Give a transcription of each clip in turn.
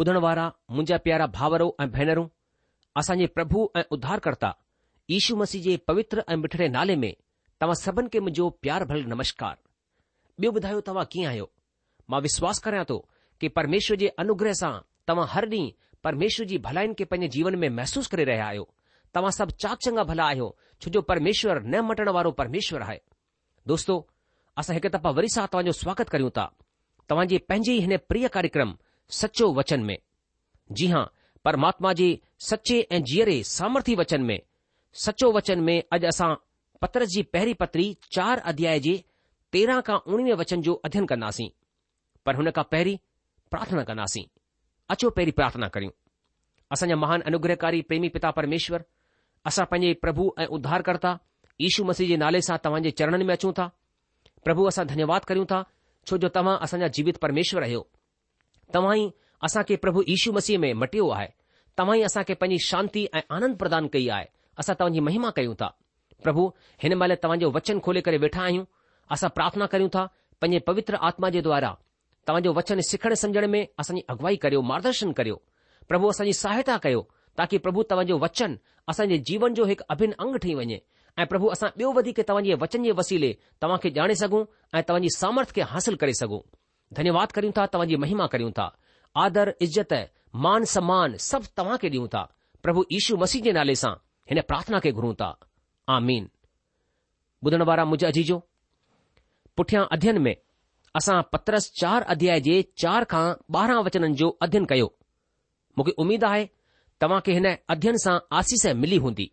ॿुधण वारा मुंहिंजा प्यारा भावरो ऐं भेनरूं असांजे प्रभु ऐं उद्धारकर्ता ईशू मसीह जे पवित्र ऐं मिठड़े नाले में तव्हां सभिनि खे मुंहिंजो प्यार भल नमस्कार ॿियो ॿुधायो तव्हां कीअं आहियो मां विश्वास करियां थो कि परमेश्वर जे अनुग्रह सां तव्हां हर डींहुं परमेश्वर जी भलाइनि खे पंहिंजे जीवन में महसूसु करे रहिया आहियो तव्हां सभु चाक चङा भला आहियो छो जो परमेश्वर न मटण वारो परमेश्वर आहे दोस्तो असां हिकु दफ़ा वरी सां तव्हांजो स्वागत करियूं था तव्हांजे पंहिंजे ई हिन प्रिय कार्यक्रम सचो वचन में जी हां परमात्मा जे सचे ऐं जीअरे सामर्थी वचन में सचो वचन में अॼु असां पत्र जी पहिरीं पत्री चार अध्याय जे तेरहं खां उणिवीह वचन जो अध्यन कंदासीं पर हुन खां पहिरीं प्रार्थना कंदासीं अचो पहिरीं प्रार्थना करियूं असांजा महान अनुग्रहकारी प्रेमी पिता परमेश्वर असां पंहिंजे प्रभु ऐं उद्धारकर्ता ईशू मसीह जे नाले सां तव्हांजे चरणनि में अचूं था प्रभु असां धन्यवाद करियूं था छो जो तव्हां असांजा जीवित परमेश्वर आहियो तव्हीं असां खे प्रभु ईशू मसीह में मटियो आहे तव्हां ई असां खे पंहिंजी शांती ऐं आनंद प्रदान कई आहे असां तव्हांजी महिमा कयूं था प्रभु हिन महिल तव्हांजो वचन खोले करे वेठा आहियूं असां प्रार्थना करियूं था पंहिंजे पवित्र आत्मा जे द्वारा तव्हांजो वचन सिखण समुझण में असांजी अगुवाई करियो मार्गदर्शन करियो प्रभु असांजी सहायता कयो ताकी प्रभु तव्हांजो वचन असांजे जीवन जो हिकु अभिन्न अंग ठई वञे ऐं प्रभु असां ॿियो वधीक तव्हांजे वचन जे वसीले तव्हां खे ॼाणे सघूं ऐं तव्हांजे सामर्थ्य खे हासिल करे सघूं धन्यवाद कयूं था तव्हां जी महिमा करियूं था आदर इज़त मान सम्मान सभु तव्हां खे ॾियूं था प्रभु यीशू मसीहद जे नाले सां हिन प्रार्थना खे घुरूं था आमीन ॿुधण वारा मुंहिंजो अजीजो पुठियां अध्यन में असां पत्रस चारि अध्याय जे चार खां ॿारहं वचननि जो अध्यन कयो मूंखे उमेदु आहे तव्हां खे हिन अध्यन सां आसीस मिली हूंदी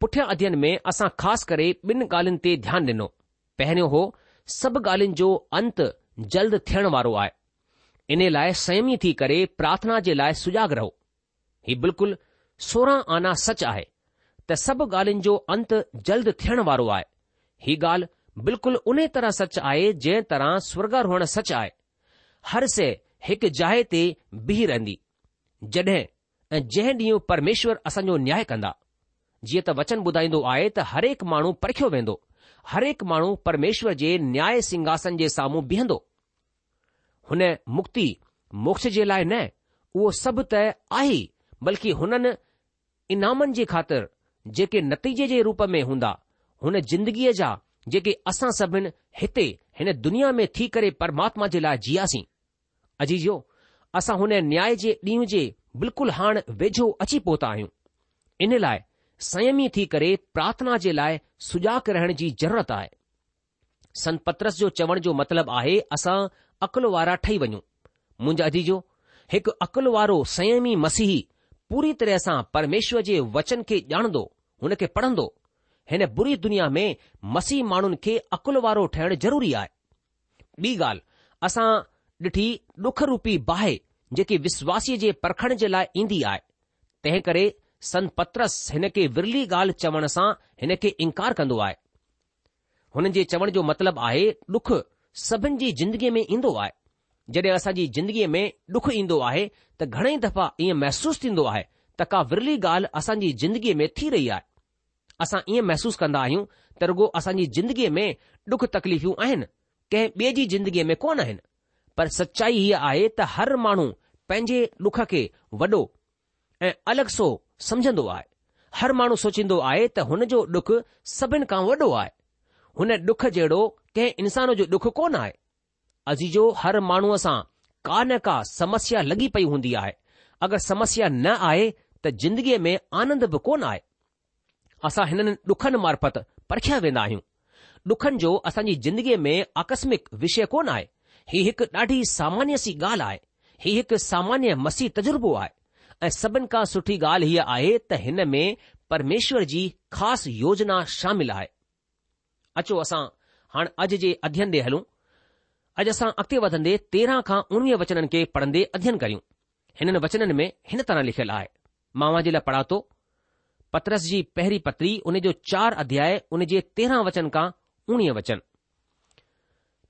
पुठियां अध्यन में असां ख़ासि करे ॿिनि ॻाल्हियुनि ते ध्यानु ॾिनो पहिरियों हो सभु ॻाल्हियुनि जो जल्द थियण वारो आहे इन लाइ सयमी थी करे प्रार्थना जे लाइ सुजाग रहो हीउ बिल्कुलु सोरहं आना सच आहे त सभु ॻाल्हियुनि जो अंत जल्द थियण वारो आहे हीउ ॻाल्हि बिल्कुलु उन तरह सच आहे जंहिं तरह स्वर्गर हुअणु सच आहे हर सै हिकु जाइ ते बीह रहंदी जड॒हिं ऐं जंहिं ॾींहुं परमेश्वर असांजो न्याय कंदा जीअं त वचन ॿुधाईंदो आहे त हरेक माण्हू परखियो वेंदो हरेक माण्हू परमेश्वर जे न्याय सिंघासन जे साम्हूं बीहंदो हुन मुक्ति मोक्ष जे लाइ न उहो सभु त आहे ई बल्कि हुननि इनामनि जे ख़ातिर जेके नतीजे जे रूप में हूंदा हुन जिंदगीअ जा जेके असां सभिनि हिते हिन दुनिया में थी करे परमात्मा जे लाइ जियासीं अजीजो असां हुन न्याय जे ॾींहुं जे बिल्कुलु हाणे वेझो अची पहुता आहियूं इन लाइ संयमी थी करे प्रार्थना जे लाइ सुजाॻ रहण जी ज़रूरत आहे संत पत्रस जो चवण जो मतिलबु आहे असां अक़ुल वारा ठही वञूं मुंहिंजा जी हिकु अकुल वारो संयमी मसीह पूरी तरह सां परमेश्वर जे वचन खे ॼाणंदो हुन खे पढ़ंदो हिन बुरी दुनिया में मसीह माण्हुनि खे अकुल वारो ठहिणु ज़रूरी आहे ॿी ॻाल्हि असां ॾिठी डुख रूपी बाहि जेकी विश्वासीअ जे परखण जे लाइ ईंदी आहे तंहिं करे पत्रस हिन खे विरली ॻाल्हि चवण सां हिन खे इनकार कंदो आहे हुननि जे चवण जो मतिलबु आहे ॾुखु सभिनि जी जिंदगीअ में ईंदो आहे जॾहिं असांजी जिंदगीअ में ॾुख ईंदो आहे त घणेई दफ़ा ईअं महसूसु थींदो आहे त का विरली ॻाल्हि असांजी जिंदगीअ में थी रही आहे असां ईअं महसूसु कंदा आहियूं त रुगो असांजी ज़िंदगीअ में ॾुख तकलीफ़ूं आहिनि कंहिं ॿिए जी जिंदगीअ में कोन आहिनि पर सचाई हीअ आहे त हर माण्हू पंहिंजे ॾुख खे वॾो ऐं अलॻि सो समझंदो आहे हर माण्हू सोचींदो आहे त हुन जो ॾुख सभिनि खां वॾो आहे हुन ॾुख जहिड़ो कंहिं इंसान जो ॾुख कोन आहे अजीजो हर माण्हूअ सां का न का समस्या लॻी पई हूंदी आहे अगरि समस्या न आहे त ज़िंदगीअ में आनंद बि कोन आहे असां हिननि ॾुखनि मार्फत परखिया वेंदा आहियूं ॾुखनि जो असांजी ज़िंदगीअ में आकस्मिक विषय कोन आहे हीउ हिकु ॾाढी सामान्य सी ॻाल्हि आहे हीउ हिकु सामान्य मसीह तजुर्बो आहे ऐं सभिनि खां सुठी ॻाल्हि हीअ आहे त हिन में परमेश्वर जी ख़ासि योजना शामिल आहे अचो असां هان اج جي અધ્યયન દે هلું اج اسا અકતે વધંદે 13 કા 19 વચન કે પડંદે અધ્યયન કરીઉ એનન વચન મે એન તારા લખેલા આય માવાજીલા પડાતો પત્રસજી પહેરી પત્રી ઉને જો 4 અધ્યાય ઉને જે 13 વચન કા 19 વચન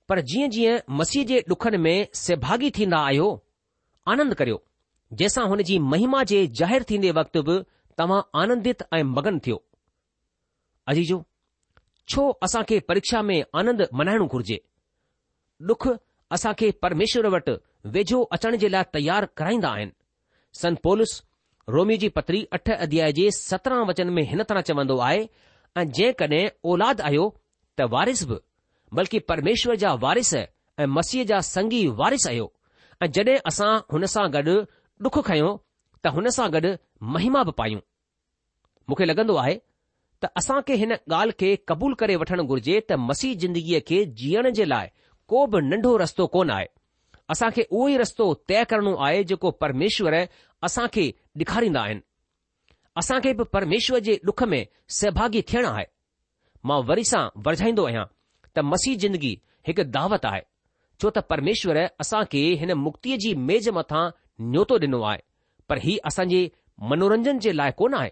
પર જીએ જીએ મસીજે દુખન મે સે ભાગી થી ના આયો આનંદ કર્યો જેસા હોને જી મહિમા જે જાહેર થી દે વક્ત તમ આનંદિત આય મગન થયો અજી જો छो असां खे परीक्षा में आनंद मल्हाइणो घुर्जे डुख असां खे परमेश्वर वटि वेझो अचण जे लाइ तयारु कराईंदा आहिनि सन पोलस रोमी जी पत्री अठ अध्याय जे सत्रहं वचन में हिन तरह चवंदो आहे ऐं जेकॾहिं औलाद आयो त वारिस बि बल्कि परमेश्वर जा वारिस ऐं मसीह जा संगी वारिस आयो ऐं जड॒हिं असां हुन सां गॾु डुख खयो त हुन सां गॾु महिमा बि पायूं मूंखे लॻंदो आहे त असां खे हिन ॻाल्हि खे क़बूल करे वठणु घुर्जे त मसीह जिंदगीअ खे जीअण जे लाइ को बि नंढो रस्तो कोन आहे असां खे उहो ई रस्तो तय करणो आहे जेको परमेश्वर असां खे ॾेखारींदा आहिनि असां खे बि परमेश्वर जे ॾुख में सहभागी थियणु आहे मां वरी सां वरझाईंदो आहियां त मसीह जिंदगी हिकु दावत आहे छो त परमेश्वर असां खे हिन मुक्तीअ जी मेज़ मथां न्योतो ॾिनो आहे पर हीउ असांजे मनोरंजन जे लाइ कोन आहे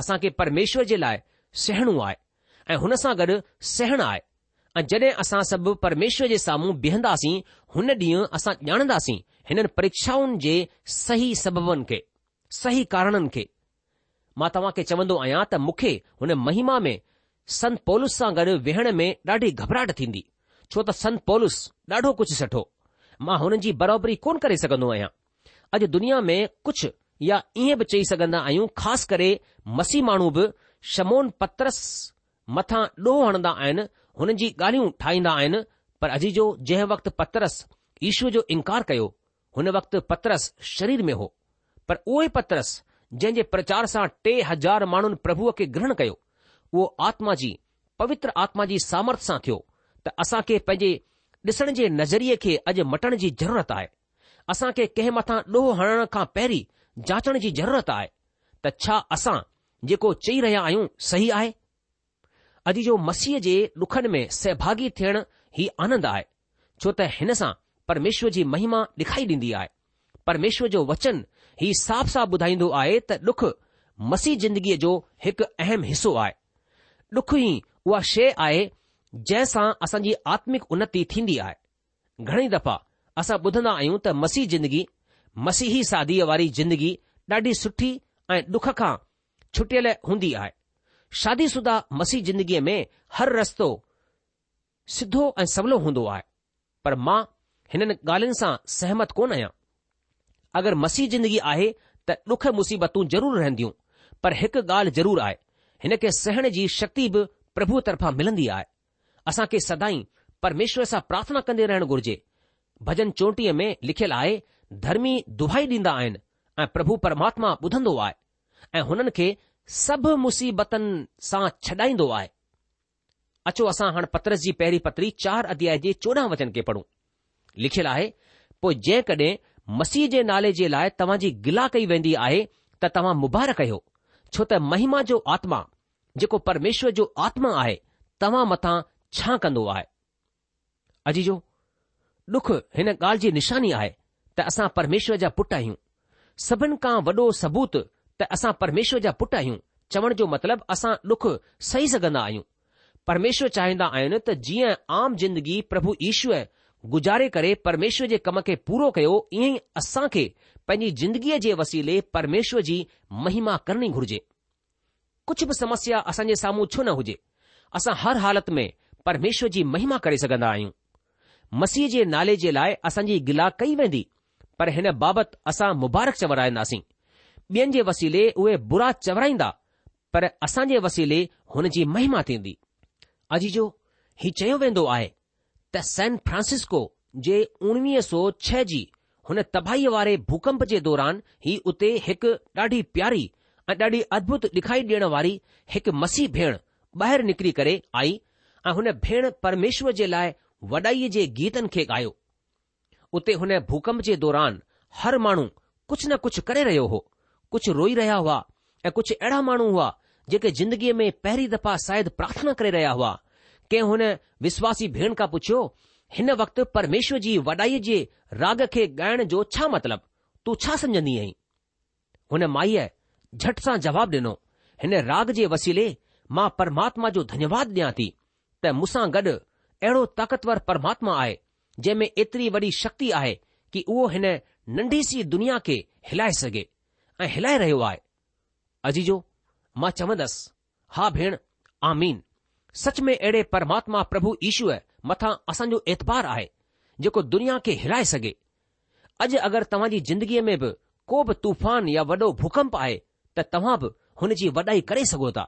असां खे परमेश्वर जे लाइ सहणो आहे ऐं हुन सां गॾु सहण आहे ऐं जॾहिं असां सभु परमेश्वर जे साम्हूं बीहंदासीं हुन ॾींहुं असां ॼाणंदासीं हिननि परीक्षाउनि जे सही सबबनि खे सही कारणनि खे मां तव्हां खे चवंदो आहियां त मूंखे हुन महिमा में संत पौलस सां गॾु वेहण में ॾाढी घबराहट थींदी छो त संत पौलस ॾाढो कुझु सठो मां हुननि जी बराबरी कोन करे सघंदो आहियां अॼु दुनिया में कुझु या ईअं बि चई सघंदा आहियूं ख़ासि करे मसीह माण्हू बि शमोन पत्रस मथां ॾोहो हणंदा आहिनि हुननि जी ॻाल्हियूं ठाहींदा आहिनि पर अॼु जो जंहिं वक़्तु पत्रस ईश्वर जो इनकार कयो हुन वक़्तु पत्रस शरीर में हो पर उहो ई पतरस जंहिं जे प्रचार सां टे हज़ार माण्हुनि प्रभुअ खे ग्रहण कयो उहो आत्मा जी पवित्र आत्मा जी सामर्थ सां थियो त असां खे पंहिंजे ॾिसण जे नज़रिये खे अॼु मटण जी ज़रूरत आहे असां खे कंहिं मथां ॾोह हणण खां पहिरीं जाचण जी ज़रूरत आहे त छा असां जेको चई रहिया आहियूं सही आहे अॼु जो मसीह जे ॾुखनि में सहभागी थियण ई आनंद आहे छो त हिन सां परमेश्वर जी महिमा ॾेखाई ॾींदी आहे परमेश्वर जो वचन ही साफ़ साफ़ ॿुधाईंदो आहे त ॾुख मसीह जिंदगीअ जो हिकु अहम हिसो आहे ॾुख ई उहा शइ आहे जंहिं सां असांजी आत्मिक उन्नति थींदी आहे घणेई दफ़ा असां ॿुधंदा आहियूं त मसीह जिंदगी मसीही सादीअ वारी जिंदगी ॾाढी सुठी ऐं डुख खां छुटियल हूंदी आहे शादीशुदा मसीह जिंदगीअ में हर रस्तो सिधो ऐं सवलो हूंदो आहे पर मां हिननि ॻाल्हियुनि सां सहमत कोन आहियां अगरि मसीह जिंदगी आहे त डुख मुसीबतूं ज़रूर रहंदियूं पर हिकु ॻाल्हि ज़रूरु आहे हिन खे सहण जी शक्ति बि प्रभु तरफ़ां मिलंदी आहे असां खे सदाई परमेश्वर सां प्रार्थना कंदे रहणु घुर्जे भजन चोटीअ में लिखियलु आहे ધર્મી દુબાઈ દિન આયન આ પ્રભુ પરમાત્મા બુધંદો આય એ હનન કે સબ મુસીબત સા છડાઈ દો આય અચો અસા હણ પત્રસજી પહેલી પતરી 4 અધ્યાયજી 14 વચન કે પઢું લખેલા હે પો જે કડે મસીહ જે નાલે જે લાય તવાજી ગિલા કઈ વેંધી આહે ત તવા મubaraka હો છોતે મહિમા જો આત્મા જેકો પરમેશ્વર જો આત્મા આહે તવા મતા છાકંદો આહે અજી જો દુખ હને ગાલજી નિશાની આહે त असां परमेश्वर जा पुट आहियूं सभिनि खां वॾो सबूत त असां परमेश्वर जा पुट आहियूं चवण जो मतिलबु असां ॾुख सही सघंदा आहियूं परमेश्वर चाहींदा आहिनि त जीअं आम जिंदगी प्रभु ईश्वर गुज़ारे करे परमेश्वर जे कम खे पूरो कयो ईअं ई असां खे पंहिंजी ज़िंदगीअ जे वसीले परमेश्वर जी महिमा करणी घुर्जे कुझु बि समस्या असांजे साम्हूं छो न हुजे असां हर हालति में परमेश्वर जी महिमा करे सघंदा आहियूं मसीह जे नाले जे लाइ असांजी गिला कई वेंदी पर हिन बाबति असां मुबारक चवराईंदासीं ॿियनि जे वसीले उहे बुरा चवराईंदा पर असां जे वसीले हुन जी महिमा थींदी अजी जो हीउ चयो वेंदो आहे त सैन फ्रांसिस्को जे उणिवीह सौ छह जी हुन तबाहीअ वारे भूकंप जे दौरान ही उते हिकु ॾाढी प्यारी ऐं ॾाढी अद्भुत ॾिखाई ॾियण वारी हिकु मसीह भेण ॿाहिरि निकिरी करे आई ऐं हुन भेण परमेश्वर जे लाइ वॾाईअ जे गीतनि खे ॻायो उते हुन भूकंप जे दौरान हर माण्हू कुझु न कुझु करे रहियो हो कुझु रोई रहिया हुआ ऐं कुझु अहिड़ा माण्हू हुआ जेके ज़िंदगीअ में पहिरीं दफ़ा शायदि प्रार्थना करे रहिया हुआ कंहिं हुन विश्वासी भेण खां पुछियो हिन वक़्ति परमेश्वर जी वॾाईअ जे राग खे ॻाइण जो छा मतिलबु तूं छा सम्झंदी आहीं हुन माईअ झटि सां जवाब डि॒नो हिन राग जे वसीले मां परमात्मा जो धन्यवाद ॾियां थी त मूंसां गॾु अहिड़ो ताक़तवर परमात्मा आहे जंहिं में एतिरी वॾी शक्ति आहे कि उहो हिन नंढी सी दुनिया खे हिलाए सघे ऐं हिलाए रहियो आहे अजीजो मां चवंदसि हा भेण आमीन सच में अहिड़े परमात्मा प्रभु ईश्वर मथां असांजो एतबार आहे जेको दुनिया खे हिलाए सघे अॼु अगरि तव्हां जी ज़िंदगीअ में बि को बि तूफ़ान या वॾो भूकंप आहे त तव्हां बि हुन जी वॾाई करे सघो था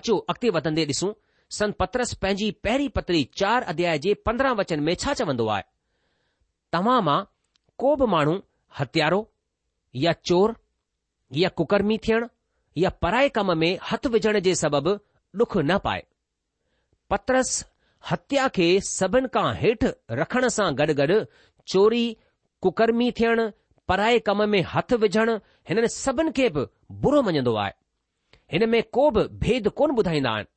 अचो अॻिते वधंदे ॾिसूं संत पत्रस पंहिंजी पहिरीं पतरी चार अध्याय जे पंद्रहं वचन में छा चवंदो आहे तव्हां मां को बि माण्हू हथियारो या चोर या कुकरमी थियण या पराए कम में हथ विझण जे सबबु डुख न पाए पत्रस हत्या खे सभिनि खां हेठि रखण सां गॾु गॾु चोरी कुकर्मी थियण पराए कम में हथ विझण हिननि सभिनि खे बि बुरो मञंदो आहे हिन में को बि भेद कोन ॿुधाईंदा आहिनि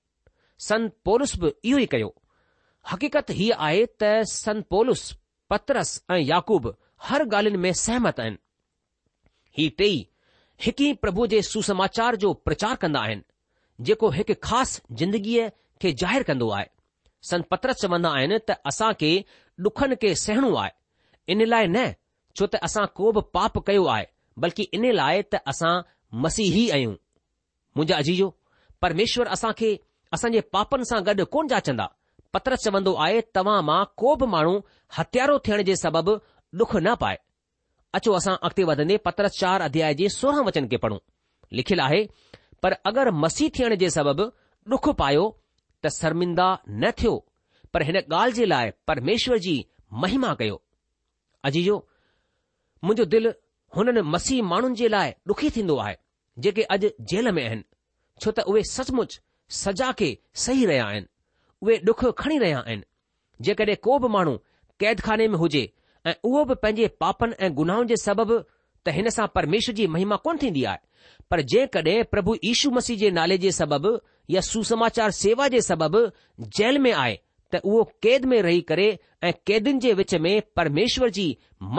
संत पोलुस बि इहो ई कयो हक़ीक़त हीअ आहे त संत पोलुस पतरस ऐं याकूब हर ॻाल्हियुनि में सहमत आहिनि ही टे हिकु ई प्रभु जे सुसमाचार जो प्रचार कंदा आहिनि जेको हिकु ख़ासि ज़िंदगीअ खे ज़ाहिरु कंदो आहे संत पतरस चवंदा आहिनि त असां खे ॾुखनि खे सहणो आहे इन लाइ न छो त असां को बि पाप कयो आहे बल्कि इन लाइ त असां मसीही आहियूं मुंहिंजा अजीजो परमेश्वर असां खे असांजे पापनि सां गॾु कोन जाचंदा पत्र चवंदो आहे तव्हां मां को बि माण्हू हथियारो थियण जे सबबि डुख न पाए अचो असां अॻिते वधंदे पत्र चार अध्याय जे सोरहं वचन खे पढ़ूं लिखियलु आहे पर अगरि मसीह थियण जे सबबि डुखु पायो त शर्मिंदा न थियो पर हिन ॻाल्हि जे लाइ परमेश्वर जी महिमा कयो अजीजो मुंहिंजो दिलि हुननि मसीह माण्हुनि जे लाइ ॾुखी थींदो आहे जेके अॼु जेल में आहिनि छो त उहे सचमुच सजा खे सही रहिया आहिनि उहे डुख खणी रहिया आहिनि जेकॾहिं को बि माण्हू कैद खाने में हुजे ऐं उहो बि पंहिंजे पापनि ऐं गुनाहनि जे सबबि त हिन सां परमेश्वर जी महिमा कोन थींदी आहे पर जेकॾहिं प्रभु यीशू मसीह जे नाले जे सबबु या सुसमाचार सेवा जे सबबि जेल में आहे त उहो क़ैद में रही करे ऐं कैदियुनि जे विच में परमेश्वर जी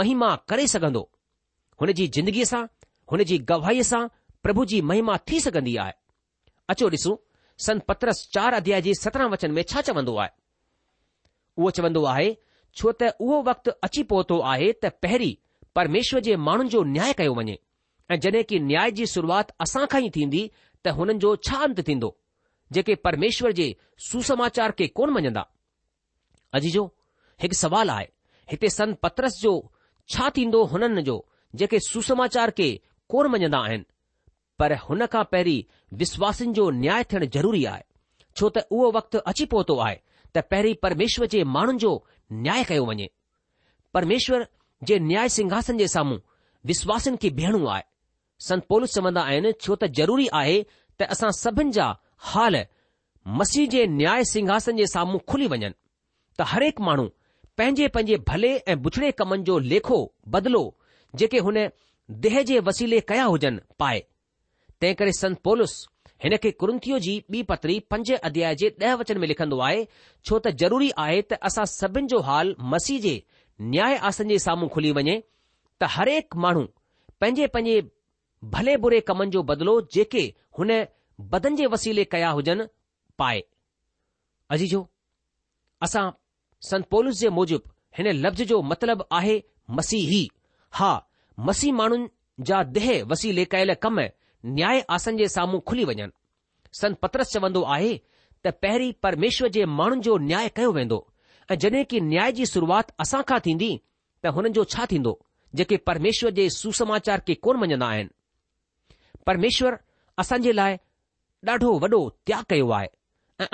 महिमा करे सघंदो हुन जी ज़िंदगीअ सां हुन जी गवाहीअ सां प्रभु जी महिमा थी सघंदी आहे अचो ॾिसूं पत्रस चार अध्याय जे सत्रहं वचन में छा चवंदो आहे उहो चवंदो आहे छो त उहो वक़्तु अची पहुतो आहे त पहिरीं परमेश्वर जे माण्हुनि जो न्याय कयो वञे ऐं जॾहिं की न्याय जी शुरूआति असां खां ई थींदी त हुननि जो छा अंत थींदो जेके परमेश्वर जे सुसमाचार खे कोन मञंदा अजी जो हिकु सुवालु आहे हिते सन पत्रस जो छा थींदो हुननि जो जेके सुसमाचार खे कोन मञंदा आहिनि पर हुन खां पहिरीं विश्वासन जो न्याय थियणु ज़रूरी आहे छो त उहो वक़्तु अची पहुतो आहे त पहिरीं परमेश्वर जे माण्हुनि जो न्याय कयो वञे परमेश्वर जे न्याय सिंघासन जे साम्हूं विश्वासिन खे बीहणो आहे संत पोलिस चवंदा आहिनि छो त ज़रूरी आहे त असां सभिनि जा हाल मसीह जे न्याय सिंघासन जे साम्हूं खुली वञनि त हर माण्हू पंहिंजे पंहिंजे भले ऐं बुछड़े कमनि जो लेखो बदलो जेके हुन देह जे वसीले कया हुजनि पाए तंहिं करे संत पोलस हिन खे कुरंथियो जी ॿी पतरी पंज अध्याय जे ॾह वचन में लिखंदो आहे छो त ज़रूरी आहे त असां सभिनि जो हाल मसीह जे न्याय आसन जे साम्हूं खुली वञे त हरेक माण्हू पंहिंजे पंहिंजे भले बुरे कमनि जो बदिलो जेके हुन बदन जे वसीले कया हुजनि पाए पाएजो असां संत पोलिस जे मूजिबि हिन लफ़्ज़ जो मतिलबु आहे मसीह हा मसीह माण्हुनि जा देह वसीले कयल कम ન્યાય આસન જે સામું ખુલી વજન સંત પતરસ ચવંદો આહે તે પહેરી પરમેશ્વર જે માણ જો ન્યાય કયો વેંદો જને કે ન્યાયજી શરૂઆત અસા કા થીદી તે હણ જો છા થીંદો કે પરમેશ્વર જે સુસમાચાર કે કોણ મંજના આયન પરમેશ્વર અસાજે લાય ડાઢો વડો ત્યાક કયો આય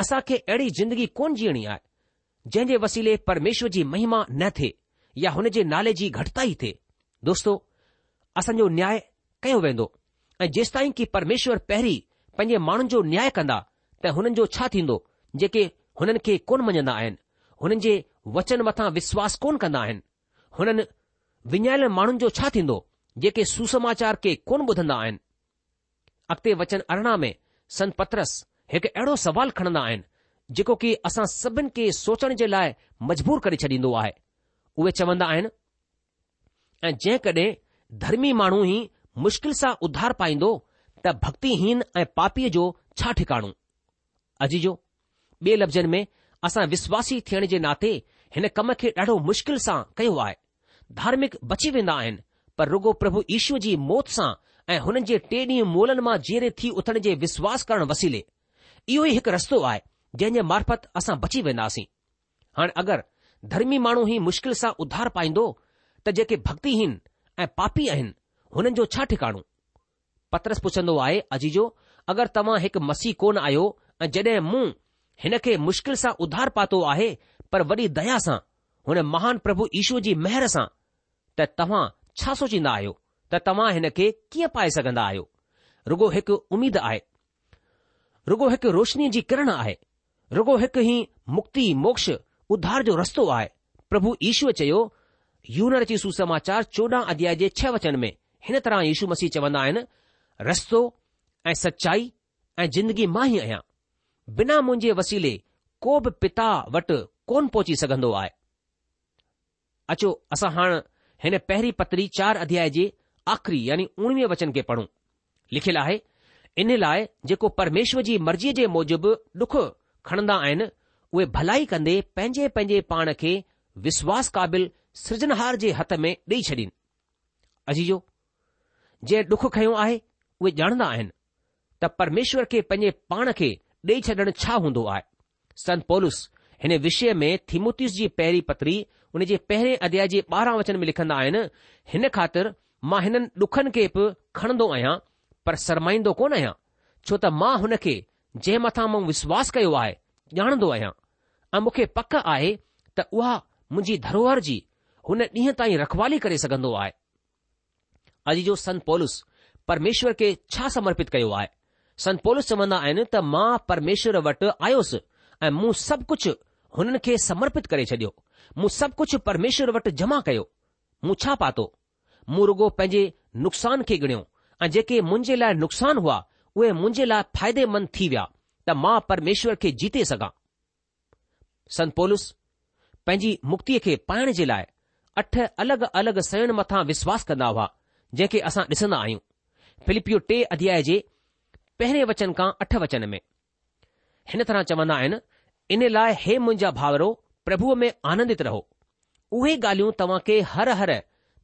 અસા કે એડી જિંદગી કોણ જીણી આય જજે વસીલે પરમેશ્વરજી મહિમા ન થે يا હણજે નાલેજી ઘટતાઈ થે દોસ્તો અસં જો ન્યાય કયો વેંદો ऐं जेसि ताईं की परमेश्वर पहिरीं पंहिंजे माण्हुनि जो न्याय कंदा त हुननि जो छा थींदो जेके हुननि खे कोन मञंदा आहिनि हुननि जे वचन मथां विश्वास कोन कंदा आहिनि हुननि विञायल माण्हुनि जो छा थींदो जेके सुसमाचार खे कोन ॿुधंदा आहिनि अॻिते वचन अरिड़हं में संत पत्रस हिकु अहिड़ो सुवालु खणंदा आहिनि जेको की असां सभिनि खे सोचण जे लाइ मजबूर करे छॾींदो आहे उहे चवंदा आहिनि ऐं जेकॾहिं धर्मी माण्हू ई मुश्किल सां उधार पाईंदो त भक्तिहीन ऐं पापीअ जो छा ठिकाणो अॼु जो ॿिए लफ़्ज़नि में असां विश्वासी थियण जे नाते हिन कम खे ॾाढो मुश्किल सां कयो आहे धार्मिक बची वेंदा आहिनि पर रुगो प्रभु ईश्व जी मौत सां ऐं हुननि जे टे ॾींहं मोलनि मां जीअरे थी उथण जे विश्वास करणु वसीले इहो ई हिकु रस्तो आहे जंहिं जे मार्फत असां बची वेंदासीं हाणे अगरि धर्मी माण्हू ई मुश्किल सां उधार पाईंदो त जेके भक्तिहीन ऐं पापी आहिनि हुननि जो छा ठिकाणो पत्रस पुछंदो आहे अजी जो अगरि तव्हां हिकु मसीह कोन आहियो ऐं जड॒हिं मूं हिन खे मुश्किल सां उधार पातो आहे पर वॾी दया सां हुन महान प्रभु ईश्वर जी महिर सां त तव्हां छा सोचींदा आहियो त तव्हां हिन खे कीअं पाए सघंदा आहियो रुगो हिकु उमीद आहे रुगो हिकु रोशनी जी किरण आहे रुगो हिकु ई मुक्ति मोक्ष उधार जो रस्तो आहे प्रभु ईश्वर चयो यूनर जी सुसमाचार चोॾहं अध्याय जे छह वचन में हिन तरह यीशू मसीह चवंदा आहिनि रस्तो ऐं सचाई ऐं जिंदगी मां ई आहियां बिना मुंहिंजे वसीले को बि पिता वटि कोन पहुची सघंदो आहे अचो असां हाणे हिन पहिरीं पतरी चार अध्याय जे आख़िरी यानी उणिवीह वचन खे पढ़ूं लिखियलु आहे इन लाइ जेको परमेश्वर जी मर्ज़ीअ जे मूजिबि डुख खणंदा आहिनि उहे भलाई कंदे पंहिंजे पंहिंजे पाण खे विश्वास क़ाबिल सृजनहार जे हथ में ॾेई छॾीनि अजीजो जंहिं डुख खयों आहे उहे ॼाणंदा आहिनि त परमेश्वर खे पंहिंजे पाण खे ॾेई छॾणु छा हूंदो आहे संत पोलिसस हिन विषय में थिमोतिस जी पहिरीं पत्री हुन जे पहिरें अध्याय जे ॿारहं वचन में लिखंदा आहिनि हिन ख़ातिर मां हिननि डुखनि खे बि खणंदो आहियां पर सरमाईंदो कोन आहियां छो त मां हुन खे जंहिं मथां मूं विश्वास कयो आहे ॼाणंदो आहियां ऐं मूंखे पक आहे त उहा मुंहिंजी धरोहर जी हुन ॾींहं ताईं रखवाली करे सघंदो आहे अॼु जो संत पोलिसस परमेश्वर खे छा समर्पित कयो आहे संत पोलिसस चवंदा आहिनि त मां परमेश्वर वटि आयोसि ऐं मूं सभु कुझु हुननि खे समर्पित करे छॾियो मूं सभु कुझु परमेश्वर वटि जमा कयो मूं छा पातो मूं रुगो पंहिंजे नुक़सान खे गणियो ऐं जेके मुंहिंजे लाइ नुक़सान हुआ उहे मुंहिंजे लाइ फ़ाइदेमंद थी विया त मां परमेश्वर खे जीते सघां संत पोलिसस पंहिंजी मुक्ति खे पाइण जे लाइ अठ अलॻि अलॻि सयण मथां विश्वास कंदा हुआ जंहिंखे असां ॾिसंदा आहियूं पिलिपियो टे अध्याय जे पहिरें वचन खां अठ वचन में हिन तरह चवन्दा आहिनि इन लाइ हे मुंहिंजा भाउरो प्रभुअ में आनंदित रहो उहे ॻाल्हियूं तव्हां खे हर हर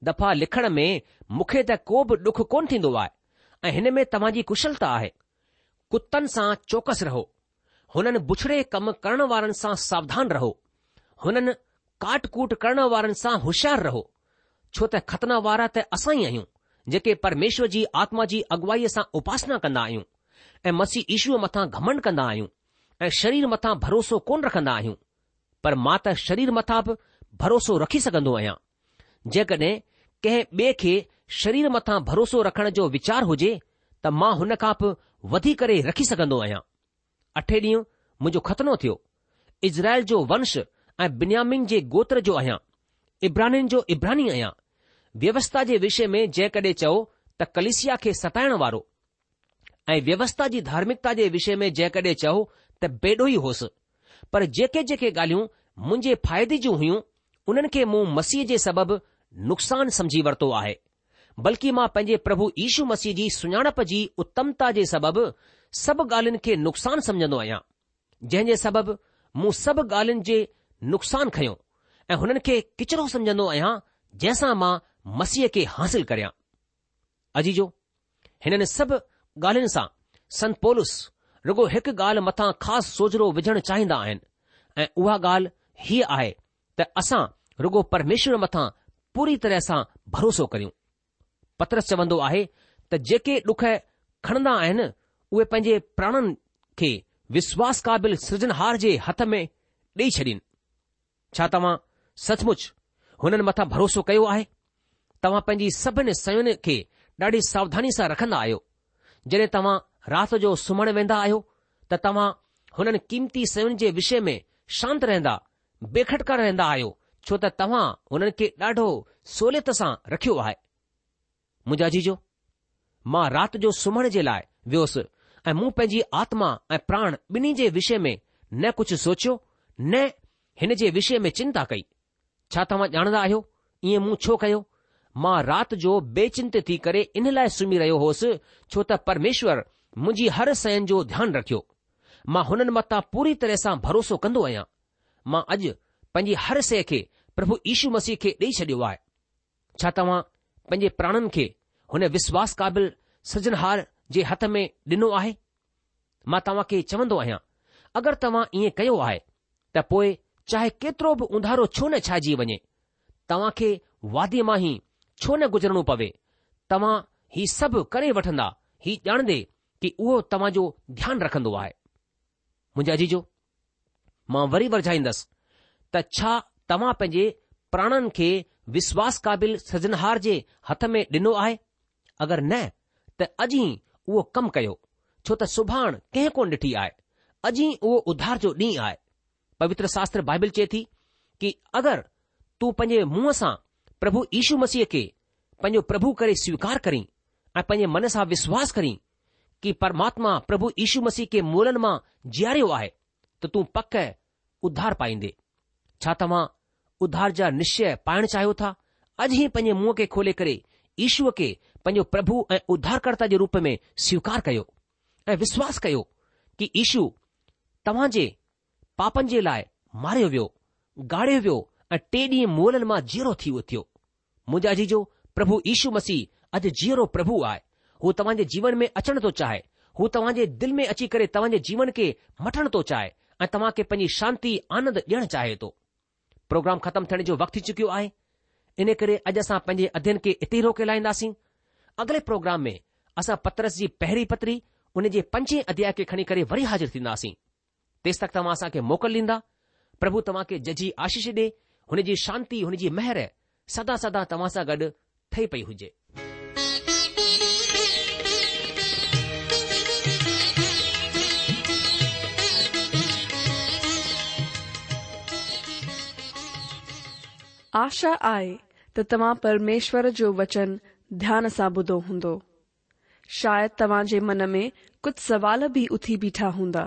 दफ़ा लिखण में मूंखे त को बि डुख कोन थींदो आहे ऐं हिन में तव्हां जी कुशलता आहे कुतनि सां चौकस रहो हुननि बुछड़े कम करण वारनि सां सावधान रहो हुननि काट कुट करण वारनि सां होशियार रहो छो त ख़तना वारा त असां ई आहियूं जेके परमेश्वर जी आत्मा जी अॻुवाईअ सां उपासना कंदा आहियूं ऐं मसी ईश्वर मथां घमंड कंदा आहियूं ऐं शरीर मथां भरोसो कोन रखंदा आहियूं पर मां त शरीर मथां बि भरोसो रखी सघंदो आहियां जेकॾहिं कंहिं ॿिए खे शरीर मथां भरोसो रखण जो वीचार हुजे त मां हुन खां बि वधी करे रखी सघंदो आहियां अठे ॾींहुं मुंहिंजो ख़तनो थियो इज़राइल जो वंश ऐं बिन्यामिन जे गोत्र जो आहियां इब्रानिन जो इब्रानी आहियां व्यवस्था जे विषय में जेकॾहिं चओ त कलिसिया खे सताइण वारो ऐं व्यवस्था जी धार्मिकता जे विषय में जेकॾहिं चओ त बेॾो ई होसि पर जेके जेके ॻाल्हियूं मुंहिंजे फ़ाइदे जूं हुयूं उन्हनि खे मूं मसीह जे सबबि नुक़सान समझी वरितो आहे बल्कि मां पंहिंजे प्रभु यीशू मसीह जी सुञाणप जी उत्तमता जे सबबि सभु ॻाल्हियुनि खे नुक़सान समझंदो आहियां जंहिं जे सबबि मूं सभु ॻाल्हियुनि जे नुक़सान खयों ऐं हुननि खे किचिरो समझंदो आहियां जंहिंसां मां मसीह खे हासिल करियां अजीजो हिननि सभु ॻाल्हियुनि सां संत संतोलस रुगो हिकु ॻाल्हि मथां ख़ासि सोजरो विझणु चाहींदा आहिनि ऐं उहा ॻाल्हि हीअ आहे त असां रुगो परमेश्वर मथां पूरी तरह सां भरोसो करियूं पत्रस चवंदो आहे त जेके ॾुख खणंदा आहिनि उहे पंहिंजे प्राणनि खे विश्वास क़ाबिल सृजनहार जे हथ में ॾेई छॾीनि छा तव्हां सचमुच हुननि मथां भरोसो कयो आहे तव्हां पंहिंजी सभिनि सयुनि खे ॾाढी सावधानी सां रखंदा आहियो जॾहिं तव्हां राति जो सुम्हण वेंदा आहियो त तव्हां हुननि क़ीमती सयुनि जे विषय में शांत रहंदा बेखटकर रहंदा आहियो छो त तव्हां हुननि खे ॾाढो सहुलियत सां रखियो आहे मुंहिंजा जीजो मां राति जो सुम्हण जे लाइ वियोसि ऐं मूं पंहिंजी आत्मा ऐं प्राण ॿिन्ही जे विषय में न कुझु सोचियो न हिन जे विषय में चिंता कई छा तव्हां ॼाणंदा आहियो ईअं मूं छो कयो मां राति जो बेचिंत थी करे इन लाइ सुम्ही रहियो होसि छो त परमेश्वर मुंहिंजी हर शइनि जो ध्यानु रखियो मां हुननि मथां पूरी तरह सां भरोसो कंदो आहियां मां अॼु पंहिंजी हर शइ खे प्रभु यीशू मसीह खे ॾेई छॾियो आहे छा तव्हां पंहिंजे प्राणनि खे हुन विश्वास क़ाबिल सजनहार जे हथ में ॾिनो आहे मां तव्हां खे चवंदो आहियां अगरि तव्हां ईअं कयो आहे त पोइ चाहे केतिरो बि उंधारो छो न छाइजी वञे तव्हां खे वादीअ मां ई छो न गुज़रणो पवे तव्हां ही सभु करे वठंदा ही ॼाणंदे कि उहो तव्हां जो ध्यानु रखंदो आहे मुंहिंजे अजीजो मां वरी वरझाईंदसि त छा तव्हां पंहिंजे प्राणनि खे विश्वास क़ाबिल सजनहार जे हथ में ॾिनो आहे अगरि न त अॼु ई उहो कमु कयो छो त सुभाणे कंहिं कोन ॾिठी आहे अॼु ई उहो उधार जो ॾींहुं आहे पवित्र शास्त्र बाइबिल चए थी कि अगरि तूं पंहिंजे मुंहं सां પ્રભુ ઈસુ મસી કે પનજો પ્રભુ કરે સ્વીકાર કરે આ પને મન સા વિશ્વાસ કરે કે પરમાત્મા પ્રભુ ઈસુ મસી કે મૌલન માં જ્યારે આવે તો તું પક્ક ઉદ્ધાર પાઈ દે છાતમા ઉદ્ધારજા નિશ્ચય પાણ ચાહો થા અજહી પને મોખે ખોલે કરે ઈશ્વ કે પનજો પ્રભુ ઉદ્ધાર કરતા જે રૂપ મે સ્વીકાર કયો એ વિશ્વાસ કયો કે ઈસુ તવાજે પાપન જે લાય મારીયો વ્યો ગાડે વ્યો ऐं टे ॾींहं मोलनि मां जीअरो थी उथियो थियो मुंहिंजा जीजो प्रभु ईशू मसीह अॼु जीअरो प्रभु आहे हू तव्हांजे जीवन में अचण थो चाहे हू तव्हांजे दिल में अची करे तव्हांजे जीवन खे मटण थो चाहे ऐं तव्हां खे पंहिंजी शांती आनंद ॾियणु चाहे थो प्रोग्राम ख़तम थियण जो वक़्तु थी चुकियो आहे इन करे अॼु असां पंहिंजे अध्ययन खे इते ई रोके लाहींदासीं अॻिले प्रोग्राम में असां पत्रस जी पहिरीं पत्री उन जे पंजे अध्याय खे खणी करे वरी हाज़िर थींदासीं तेसि तक तव्हां असांखे मोकल ॾींदा प्रभु तव्हां खे जजी आशीष ॾे हुनजी शांती हुनजी महर सदा सदा तव्हां सां गॾु ठही पई हुजे आशा आहे त तव्हां परमेश्वर जो वचन ध्यान सां ॿुधो हूंदो शायदि तव्हां जे मन में कुझु सवाल बि उथी बीठा हूंदा